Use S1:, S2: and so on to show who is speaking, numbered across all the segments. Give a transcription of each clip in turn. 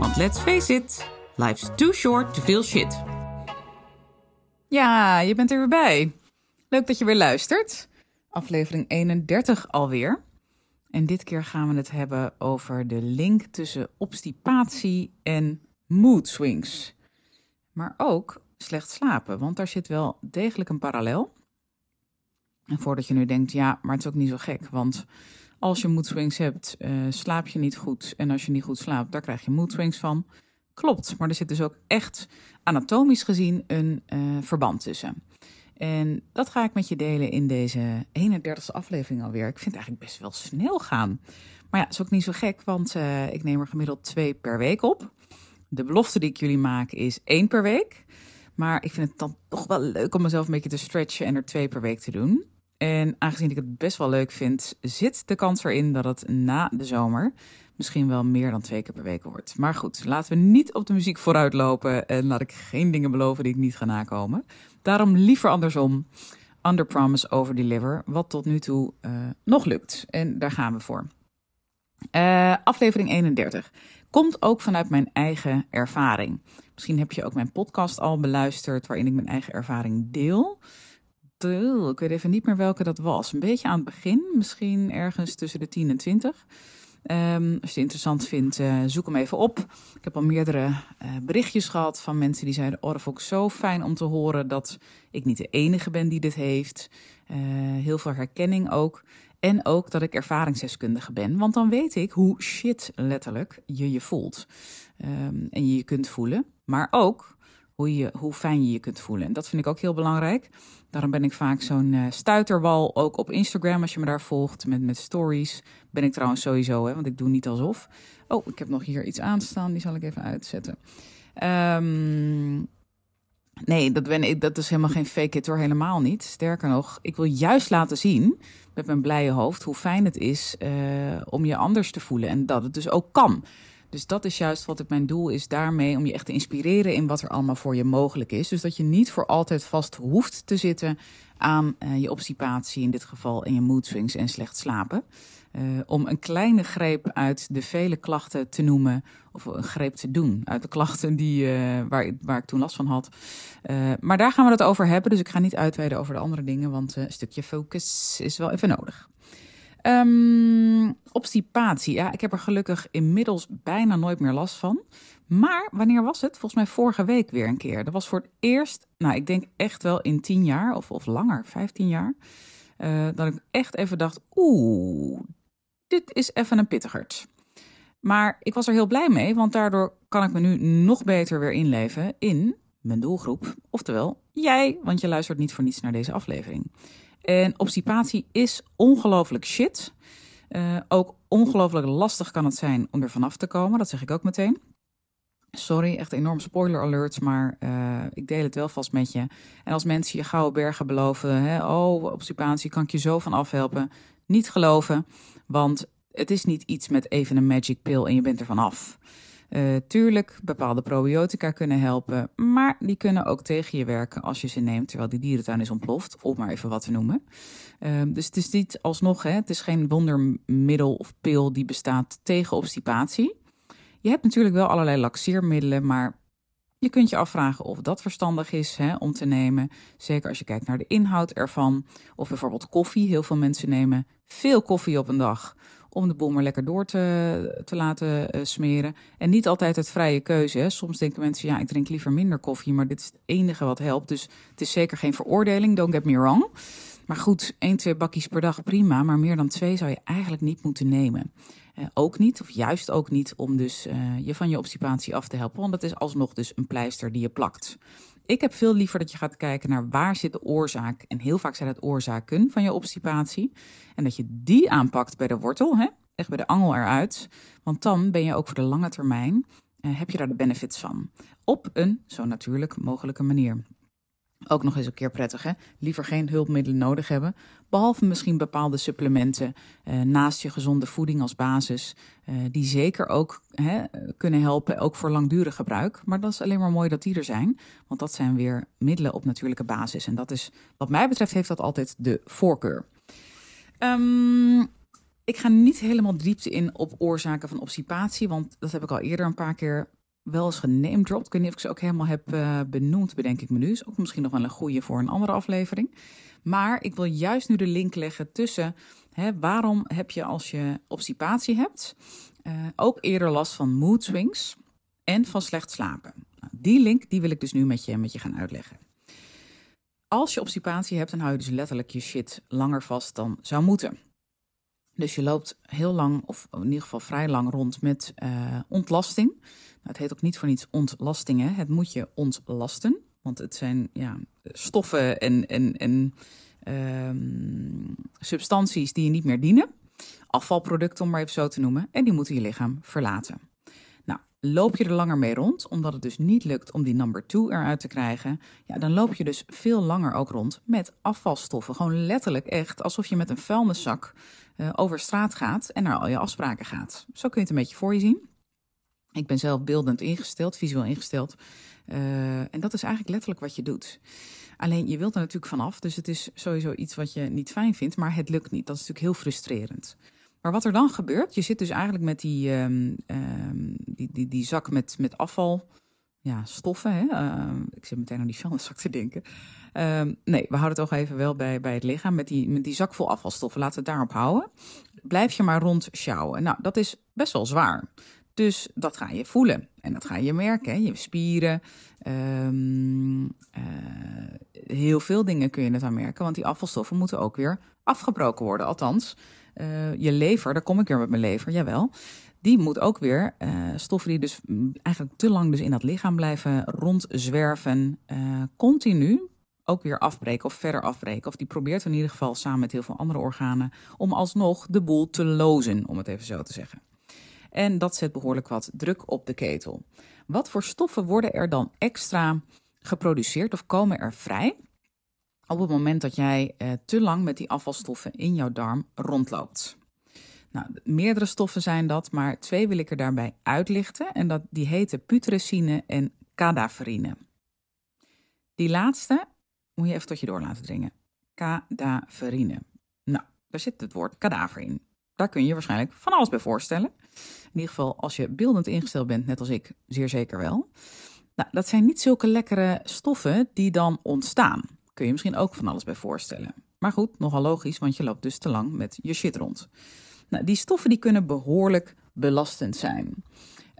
S1: want let's face it, life's too short to feel shit. Ja, je bent er weer bij. Leuk dat je weer luistert. Aflevering 31 alweer. En dit keer gaan we het hebben over de link tussen obstipatie en mood swings. Maar ook slecht slapen, want daar zit wel degelijk een parallel. En voordat je nu denkt, ja, maar het is ook niet zo gek, want als je mood swings hebt, uh, slaap je niet goed. En als je niet goed slaapt, daar krijg je mood swings van. Klopt, maar er zit dus ook echt anatomisch gezien een uh, verband tussen. En dat ga ik met je delen in deze 31ste aflevering alweer. Ik vind het eigenlijk best wel snel gaan. Maar ja, is ook niet zo gek, want uh, ik neem er gemiddeld twee per week op. De belofte die ik jullie maak is één per week. Maar ik vind het dan toch wel leuk om mezelf een beetje te stretchen en er twee per week te doen. En aangezien ik het best wel leuk vind, zit de kans erin dat het na de zomer misschien wel meer dan twee keer per week wordt. Maar goed, laten we niet op de muziek vooruitlopen en laat ik geen dingen beloven die ik niet ga nakomen. Daarom liever andersom. Under promise, over deliver. Wat tot nu toe uh, nog lukt. En daar gaan we voor. Uh, aflevering 31. Komt ook vanuit mijn eigen ervaring. Misschien heb je ook mijn podcast al beluisterd, waarin ik mijn eigen ervaring deel. Ik weet even niet meer welke dat was. Een beetje aan het begin, misschien ergens tussen de 10 en 20. Um, als je het interessant vindt, uh, zoek hem even op. Ik heb al meerdere uh, berichtjes gehad van mensen die zeiden: Oh, dat vond zo fijn om te horen dat ik niet de enige ben die dit heeft. Uh, heel veel herkenning ook. En ook dat ik ervaringsdeskundige ben. Want dan weet ik hoe shit letterlijk je je voelt. Um, en je je kunt voelen. Maar ook hoe, je, hoe fijn je je kunt voelen. En dat vind ik ook heel belangrijk. Daarom ben ik vaak zo'n uh, stuiterwal, ook op Instagram als je me daar volgt, met, met stories. Ben ik trouwens sowieso, hè, want ik doe niet alsof. Oh, ik heb nog hier iets aanstaan, die zal ik even uitzetten. Um, nee, dat, ben ik, dat is helemaal geen fake it hoor, helemaal niet. Sterker nog, ik wil juist laten zien, met mijn blije hoofd, hoe fijn het is uh, om je anders te voelen. En dat het dus ook kan. Dus dat is juist wat ik mijn doel is daarmee, om je echt te inspireren in wat er allemaal voor je mogelijk is. Dus dat je niet voor altijd vast hoeft te zitten aan uh, je obstipatie, in dit geval en je mood swings en slecht slapen. Uh, om een kleine greep uit de vele klachten te noemen, of een greep te doen uit de klachten die, uh, waar, waar ik toen last van had. maar daar gaan we het over hebben, dus ik ga niet uitweiden over de andere dingen, want een stukje focus is wel even nodig. Um, obstipatie. Ja, ik heb er gelukkig inmiddels bijna nooit meer last van. Maar wanneer was het? Volgens mij vorige week weer een keer. Dat was voor het eerst, nou, ik denk echt wel in tien jaar of, of langer, vijftien jaar. Uh, dat ik echt even dacht: oeh, dit is even een pittigerd. Maar ik was er heel blij mee, want daardoor kan ik me nu nog beter weer inleven in mijn doelgroep. Oftewel, jij, want je luistert niet voor niets naar deze aflevering. En obstipatie is ongelooflijk shit. Uh, ook ongelooflijk lastig kan het zijn om er vanaf te komen. Dat zeg ik ook meteen. Sorry, echt enorm spoiler alert, maar uh, ik deel het wel vast met je. En als mensen je gouden bergen beloven, hè, oh, obstipatie kan ik je zo van afhelpen. Niet geloven, want het is niet iets met even een magic pill en je bent er vanaf. Uh, tuurlijk, bepaalde probiotica kunnen helpen, maar die kunnen ook tegen je werken als je ze neemt terwijl die dierentuin is ontploft, om maar even wat te noemen. Uh, dus het is niet alsnog, hè, het is geen wondermiddel of pil die bestaat tegen obstipatie. Je hebt natuurlijk wel allerlei laxeermiddelen, maar je kunt je afvragen of dat verstandig is hè, om te nemen. Zeker als je kijkt naar de inhoud ervan. Of bijvoorbeeld koffie. Heel veel mensen nemen veel koffie op een dag om de boel lekker door te, te laten uh, smeren. En niet altijd het vrije keuze. Hè. Soms denken mensen, ja, ik drink liever minder koffie, maar dit is het enige wat helpt. Dus het is zeker geen veroordeling, don't get me wrong. Maar goed, één, twee bakjes per dag prima, maar meer dan twee zou je eigenlijk niet moeten nemen. Uh, ook niet, of juist ook niet, om dus uh, je van je obstipatie af te helpen. Want dat is alsnog dus een pleister die je plakt. Ik heb veel liever dat je gaat kijken naar waar zit de oorzaak. En heel vaak zijn het oorzaken van je obstipatie. En dat je die aanpakt bij de wortel, hè? echt bij de angel eruit. Want dan ben je ook voor de lange termijn heb je daar de benefits van. Op een zo natuurlijk mogelijke manier. Ook nog eens een keer prettig, hè? Liever geen hulpmiddelen nodig hebben. Behalve misschien bepaalde supplementen eh, naast je gezonde voeding als basis. Eh, die zeker ook hè, kunnen helpen, ook voor langdurig gebruik. Maar dat is alleen maar mooi dat die er zijn. Want dat zijn weer middelen op natuurlijke basis. En dat is, wat mij betreft, heeft dat altijd de voorkeur. Um, ik ga niet helemaal diepte in op oorzaken van obstipatie. Want dat heb ik al eerder een paar keer wel eens genamedropt. Ik weet niet of ik ze ook helemaal heb uh, benoemd, bedenk ik me nu. Is ook misschien nog wel een goede voor een andere aflevering. Maar ik wil juist nu de link leggen tussen hè, waarom heb je als je obstipatie hebt uh, ook eerder last van mood swings en van slecht slapen. Nou, die link die wil ik dus nu met je, met je gaan uitleggen. Als je obstipatie hebt, dan hou je dus letterlijk je shit langer vast dan zou moeten. Dus je loopt heel lang, of in ieder geval vrij lang rond met uh, ontlasting. Nou, het heet ook niet voor niets ontlastingen. Het moet je ontlasten. Want het zijn ja, stoffen en, en, en um, substanties die je niet meer dienen. Afvalproducten, om maar even zo te noemen. En die moeten je lichaam verlaten. Loop je er langer mee rond, omdat het dus niet lukt om die number two eruit te krijgen. Ja, dan loop je dus veel langer ook rond met afvalstoffen. Gewoon letterlijk echt alsof je met een vuilniszak uh, over straat gaat en naar al je afspraken gaat. Zo kun je het een beetje voor je zien. Ik ben zelf beeldend ingesteld, visueel ingesteld. Uh, en dat is eigenlijk letterlijk wat je doet. Alleen je wilt er natuurlijk vanaf, dus het is sowieso iets wat je niet fijn vindt, maar het lukt niet. Dat is natuurlijk heel frustrerend. Maar wat er dan gebeurt, je zit dus eigenlijk met die, um, um, die, die, die zak met, met afval, ja, stoffen. Hè? Uh, ik zit meteen aan die vuilniszak te denken. Nee, we houden het toch even wel bij, bij het lichaam. Met die, met die zak vol afvalstoffen, laten we het daarop houden. Blijf je maar rond sjouwen. Nou, dat is best wel zwaar. Dus dat ga je voelen en dat ga je merken. Hè? Je spieren, heel veel dingen kun je het aan merken. Want die afvalstoffen moeten ook weer afgebroken worden. Althans, uh, je lever, daar kom ik weer met mijn lever, jawel die moet ook weer uh, stoffen die dus mm, eigenlijk te lang dus in dat lichaam blijven rondzwerven, uh, continu ook weer afbreken of verder afbreken. Of die probeert in ieder geval samen met heel veel andere organen om alsnog de boel te lozen, om het even zo te zeggen. En dat zet behoorlijk wat druk op de ketel. Wat voor stoffen worden er dan extra geproduceerd of komen er vrij op het moment dat jij uh, te lang met die afvalstoffen in jouw darm rondloopt? Nou, meerdere stoffen zijn dat, maar twee wil ik er daarbij uitlichten. En dat, die heten putrescine en cadaverine. Die laatste moet je even tot je door laten dringen. Cadaverine. Nou, daar zit het woord kadaver in. Daar kun je je waarschijnlijk van alles bij voorstellen. In ieder geval als je beeldend ingesteld bent, net als ik, zeer zeker wel. Nou, dat zijn niet zulke lekkere stoffen die dan ontstaan. Kun je misschien ook van alles bij voorstellen. Maar goed, nogal logisch, want je loopt dus te lang met je shit rond. Nou, die stoffen die kunnen behoorlijk belastend zijn.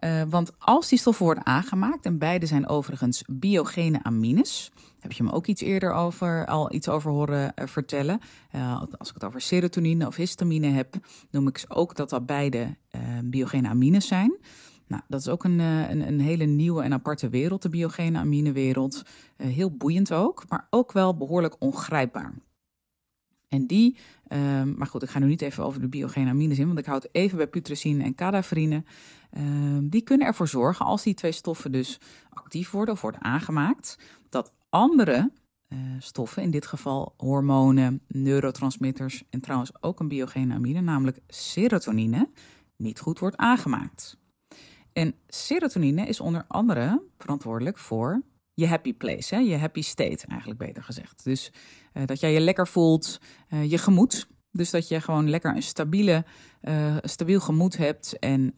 S1: Uh, want als die stoffen worden aangemaakt, en beide zijn overigens biogene amines, heb je me ook iets eerder over, al iets over horen uh, vertellen. Uh, als ik het over serotonine of histamine heb, noem ik ze ook dat dat beide biogene amines zijn. Nou, dat is ook een, een, een, hele nieuwe en aparte wereld, de biogene aminewereld. heel boeiend ook, maar ook wel behoorlijk ongrijpbaar. En die, um, maar goed, ik ga nu niet even over de biogene amines in, want ik houd even bij putrescine en cadaverine. Um, die kunnen ervoor zorgen, als die twee stoffen dus actief worden of worden aangemaakt, dat andere uh, stoffen, in dit geval hormonen, neurotransmitters en trouwens ook een biogene amine, namelijk serotonine, niet goed wordt aangemaakt. En serotonine is onder andere verantwoordelijk voor je happy place, hè? je happy state eigenlijk beter gezegd. Dus uh, dat jij je lekker voelt, uh, je gemoed. Dus dat je gewoon lekker een stabiele, uh, stabiel gemoed hebt en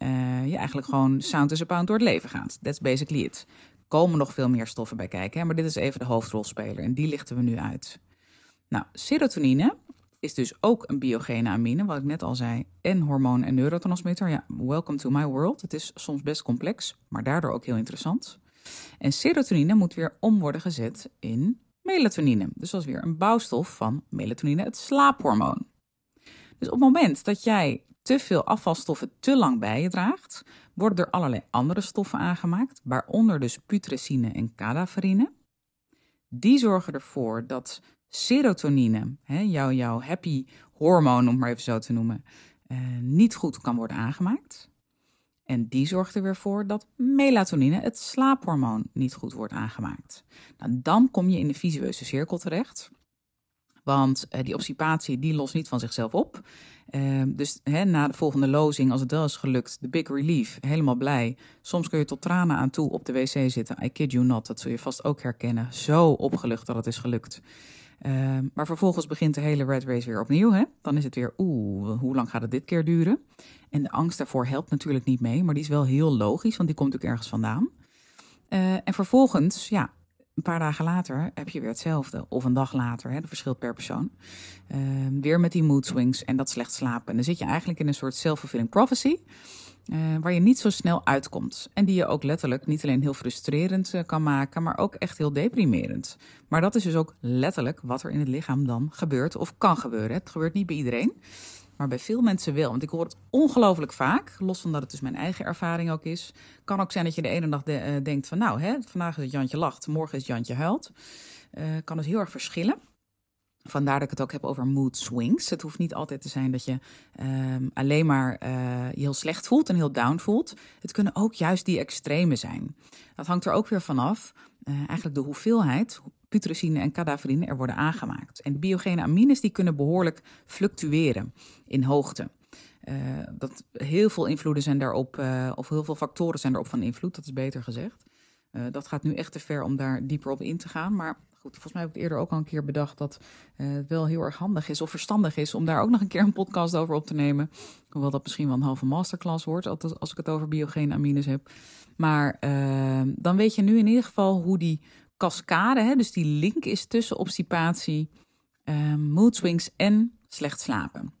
S1: je eigenlijk gewoon sound as a pound door het leven gaat. That's basically it. Komen nog veel meer stoffen bij kijken, hè? maar dit is even de hoofdrolspeler en die lichten we nu uit. Nou, serotonine is dus ook een biogene amine, wat ik net al zei, en hormoon en neurotransmitter. Ja, welcome to my world. Het is soms best complex, maar daardoor ook heel interessant. En serotonine moet weer om worden gezet in melatonine. Dus dat is weer een bouwstof van melatonine, het slaaphormoon. Dus op het moment dat jij te veel afvalstoffen te lang bij je draagt, worden er allerlei andere stoffen aangemaakt, waaronder dus putrescine en cadaverine. Die zorgen ervoor dat serotonine, hè, jouw, jouw happy hormoon, om maar even zo te noemen, eh, niet goed kan worden aangemaakt. En die zorgt er weer voor dat melatonine, het slaaphormoon, niet goed wordt aangemaakt. Nou, dan kom je in de visueuze cirkel terecht. Want uh, die obstipatie die lost niet van zichzelf op. Uh, dus hè, na de volgende lozing, als het wel is gelukt, de big relief, helemaal blij. Soms kun je tot tranen aan toe op de wc zitten. I kid you not, dat zul je vast ook herkennen. Zo opgelucht dat het is gelukt. Uh, maar vervolgens begint de hele red race weer opnieuw. Hè? Dan is het weer, oeh, hoe lang gaat het dit keer duren? En de angst daarvoor helpt natuurlijk niet mee, maar die is wel heel logisch, want die komt natuurlijk ergens vandaan. Uh, en vervolgens, ja, een paar dagen later heb je weer hetzelfde. Of een dag later, hè, dat verschilt per persoon. Uh, weer met die mood swings en dat slecht slapen. En dan zit je eigenlijk in een soort self-fulfilling prophecy. Uh, waar je niet zo snel uitkomt. En die je ook letterlijk niet alleen heel frustrerend uh, kan maken, maar ook echt heel deprimerend. Maar dat is dus ook letterlijk wat er in het lichaam dan gebeurt of kan gebeuren. Het gebeurt niet bij iedereen maar bij veel mensen wel. Want ik hoor het ongelooflijk vaak, los van dat het dus mijn eigen ervaring ook is. Kan ook zijn dat je de ene dag de, uh, denkt van nou, hè, vandaag is het Jantje lacht, morgen is het Jantje huilt. Kan dus heel erg verschillen. Vandaar dat ik het ook heb over mood swings. Het hoeft niet altijd te zijn dat je um, alleen maar uh, je heel slecht voelt en heel down voelt. Het kunnen ook juist die extreme zijn. Dat hangt er ook weer vanaf, uh, eigenlijk de hoeveelheid putrescine en cadaverine er worden aangemaakt. En de biogene amines die kunnen behoorlijk fluctueren in hoogte. Uh, dat heel veel invloeden zijn daarop, of heel veel factoren zijn erop van invloed, dat is beter gezegd. Dat gaat nu echt te ver om daar dieper op in te gaan. Maar goed, volgens mij heb ik eerder ook al een keer bedacht dat het wel heel erg handig is of verstandig is om daar ook nog een keer een podcast over op te nemen. Hoewel dat misschien wel een halve masterclass wordt als ik het over biogene amines heb. Maar dan weet je nu in ieder geval hoe die cascade, hè, dus die link is tussen obstipatie, uh, mood swings en slecht slapen.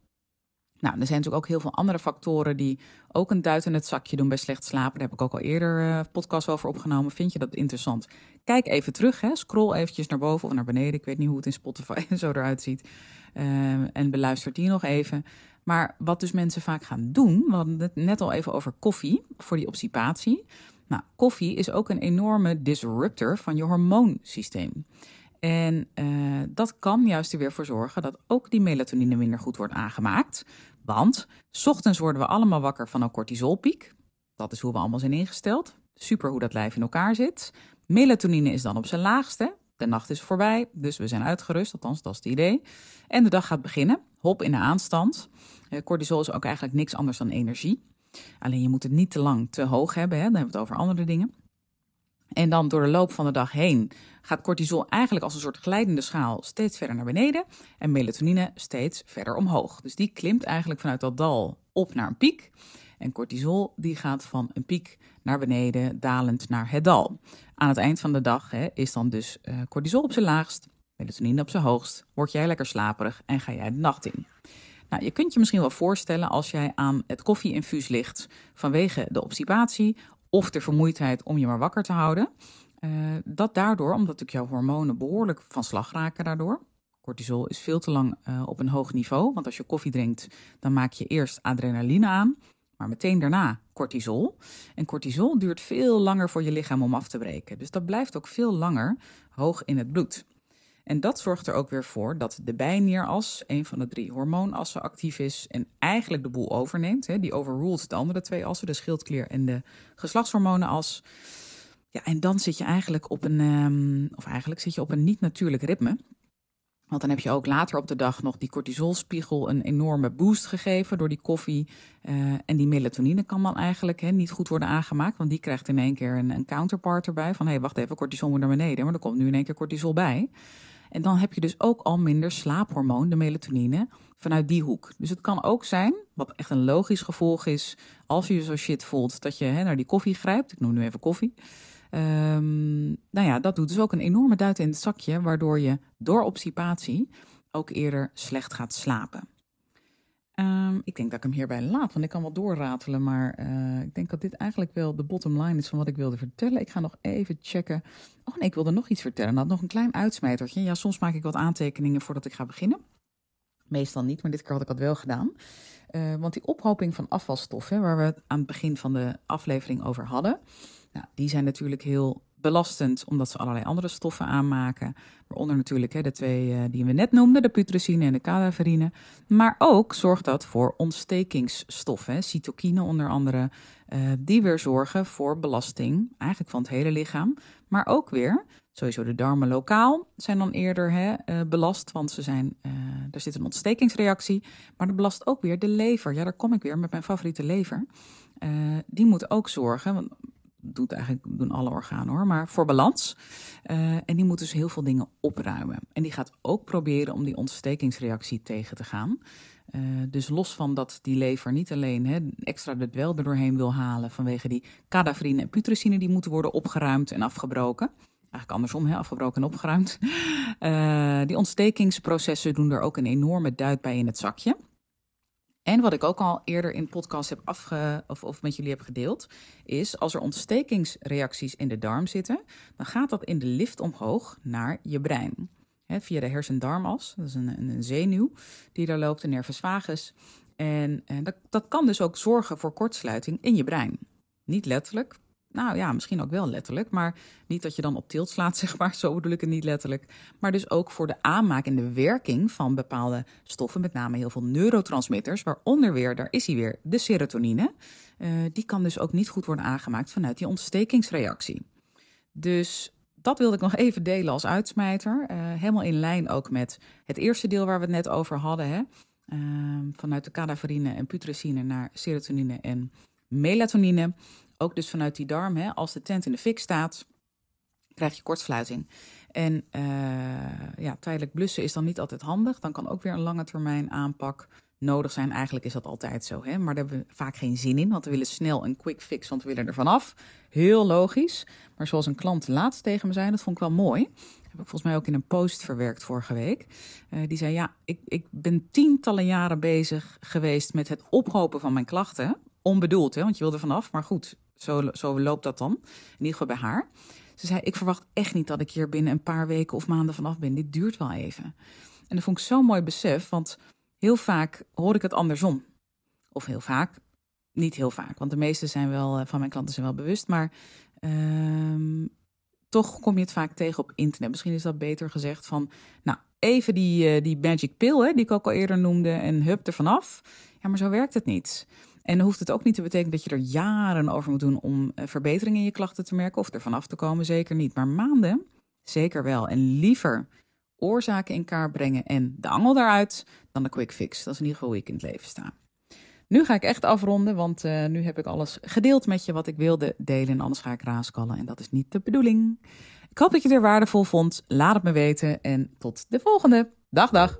S1: Nou, er zijn natuurlijk ook heel veel andere factoren die ook een duit in het zakje doen bij slecht slapen. Daar heb ik ook al eerder uh, podcast over opgenomen. Vind je dat interessant? Kijk even terug, hè. scroll eventjes naar boven of naar beneden. Ik weet niet hoe het in Spotify zo eruit ziet. Uh, en beluister die nog even. Maar wat dus mensen vaak gaan doen, we hadden het net al even over koffie voor die obstipatie. Nou, koffie is ook een enorme disruptor van je hormoonsysteem. En uh, dat kan juist er weer voor zorgen dat ook die melatonine minder goed wordt aangemaakt. Want s ochtends worden we allemaal wakker van een cortisolpiek. Dat is hoe we allemaal zijn ingesteld. Super hoe dat lijf in elkaar zit. Melatonine is dan op zijn laagste. De nacht is voorbij, dus we zijn uitgerust, althans dat is het idee. En de dag gaat beginnen. Hop in de aanstand. Uh, cortisol is ook eigenlijk niks anders dan energie. Alleen je moet het niet te lang te hoog hebben, hè? dan hebben we het over andere dingen. En dan door de loop van de dag heen gaat cortisol eigenlijk als een soort glijdende schaal steeds verder naar beneden en melatonine steeds verder omhoog. Dus die klimt eigenlijk vanuit dat dal op naar een piek. En cortisol die gaat van een piek naar beneden, dalend naar het dal. Aan het eind van de dag hè, is dan dus uh, cortisol op zijn laagst, melatonine op zijn hoogst, word jij lekker slaperig en ga jij de nacht in. Nou, je kunt je misschien wel voorstellen als jij aan het koffieinfuus ligt vanwege de obstipatie of de vermoeidheid om je maar wakker te houden, uh, dat daardoor, omdat natuurlijk jouw hormonen behoorlijk van slag raken daardoor. Cortisol is veel te lang uh, op een hoog niveau, want als je koffie drinkt, dan maak je eerst adrenaline aan, maar meteen daarna cortisol. En cortisol duurt veel langer voor je lichaam om af te breken. Dus dat blijft ook veel langer hoog in het bloed. En dat zorgt er ook weer voor dat de bijnieras, een van de drie hormoonassen, actief is en eigenlijk de boel overneemt. Hè. Die overruled de andere twee assen, de schildklier en de geslachtshormonenas. Ja, en dan zit je eigenlijk op een, um, of eigenlijk zit je op een niet-natuurlijk ritme. Want dan heb je ook later op de dag nog die cortisolspiegel een enorme boost gegeven door die koffie. Uh, en die melatonine kan dan eigenlijk niet goed worden aangemaakt. Want die krijgt in één keer een, een counterpart erbij. Van hé, hey, wacht even, cortisol moet naar beneden. Maar er komt nu in één keer cortisol bij. En dan heb je dus ook al minder slaaphormoon, de melatonine, vanuit die hoek. Dus het kan ook zijn, wat echt een logisch gevolg is, als je je zo shit voelt, dat je hè, naar die koffie grijpt. Ik noem nu even koffie. Um, nou ja, dat doet dus ook een enorme duit in het zakje, waardoor je door obstipatie ook eerder slecht gaat slapen. Um, ik denk dat ik hem hierbij laat, want ik kan wel doorratelen, maar uh, ik denk dat dit eigenlijk wel de bottom line is van wat ik wilde vertellen. Ik ga nog even checken. Oh nee, ik wilde nog iets vertellen. Nou, nog een klein uitsmijtertje. Ja, soms maak ik wat aantekeningen voordat ik ga beginnen. Meestal niet, maar dit keer had ik dat wel gedaan. Uh, want die ophoping van afvalstoffen, waar we het aan het begin van de aflevering over hadden, nou, die zijn natuurlijk heel belastend omdat ze allerlei andere stoffen aanmaken. Waaronder natuurlijk hè, de twee uh, die we net noemden, de putrescine en de cadaverine. Maar ook zorgt dat voor ontstekingsstoffen, cytokine onder andere, uh, die weer zorgen voor belasting, eigenlijk van het hele lichaam. Maar ook weer, sowieso de darmen lokaal zijn dan eerder hè, uh, belast, want ze zijn, er zit een ontstekingsreactie. Maar dat belast ook weer de lever. Ja, daar kom ik weer met mijn favoriete lever. die moet ook zorgen, want doet eigenlijk doen alle organen hoor, maar voor balans. Uh, en die moet dus heel veel dingen opruimen. En die gaat ook proberen om die ontstekingsreactie tegen te gaan. Uh, dus los van dat die lever niet alleen extra het wel doorheen wil halen vanwege die cadaverine en putrescine die moeten worden opgeruimd en afgebroken. Eigenlijk andersom, afgebroken en opgeruimd. Uh, die ontstekingsprocessen doen er ook een enorme duit bij in het zakje. En wat ik ook al eerder in podcast heb afge, of, of met jullie heb gedeeld, is als er ontstekingsreacties in de darm zitten, dan gaat dat in de lift omhoog naar je brein. via de hersendarmas, dat is een, een, zenuw die daar loopt, de nervus vagus. En, en dat, dat kan dus ook zorgen voor kortsluiting in je brein. Niet letterlijk, nou ja, misschien ook wel letterlijk, maar niet dat je dan op tilt slaat, zeg maar. Zo bedoel ik het niet letterlijk. Maar dus ook voor de aanmaak en de werking van bepaalde stoffen, met name heel veel neurotransmitters, waaronder weer, daar is hij weer, de serotonine. Uh, die kan dus ook niet goed worden aangemaakt vanuit die ontstekingsreactie. Dus dat wilde ik nog even delen als uitsmijter. Uh, helemaal in lijn ook met het eerste deel waar we het net over hadden. Hè? Uh, vanuit de cadaverine en putrescine naar serotonine en melatonine. Ook dus vanuit die darm, hè, als de tent in de fik staat, krijg je kortsluiting. En uh, ja, tijdelijk blussen is dan niet altijd handig. Dan kan ook weer een lange termijn aanpak nodig zijn. Eigenlijk is dat altijd zo, hè? maar daar hebben we vaak geen zin in, want we willen snel een quick fix, want we willen er vanaf. Heel logisch. Maar zoals een klant laatst tegen me zei, dat vond ik wel mooi. Heb ik volgens mij ook in een post verwerkt vorige week. Uh, die zei: Ja, ik, ik ben tientallen jaren bezig geweest met het ophopen van mijn klachten. Onbedoeld, hè, want je wil er vanaf. Maar goed, zo, zo loopt dat dan. In ieder geval bij haar. Ze zei: Ik verwacht echt niet dat ik hier binnen een paar weken of maanden vanaf ben. Dit duurt wel even. En dat vond ik zo'n mooi besef, want heel vaak hoor ik het andersom. Of heel vaak, niet heel vaak, want de meeste zijn wel, eh, van mijn klanten zijn wel bewust, maar uh, toch kom je het vaak tegen op internet. Misschien is dat beter gezegd van, nou, even die, uh, die magic pill, hè, die ik ook al eerder noemde, en hup er vanaf. Ja, maar zo werkt het niet. En dan hoeft het ook niet te betekenen dat je er jaren over moet doen om uh, verbeteringen in je klachten te merken of er vanaf te komen. Zeker niet. Maar maanden, zeker wel. En liever oorzaken in kaart brengen en de angel daaruit dan de quick fix. Dat is in ieder geval hoe ik in het leven sta. Nu ga ik echt afronden, want uh, nu heb ik alles gedeeld met je wat ik wilde delen. En anders ga ik raaskallen en dat is niet de bedoeling. Ik hoop dat je het weer waardevol vond. Laat het me weten en tot de volgende. Dag, dag.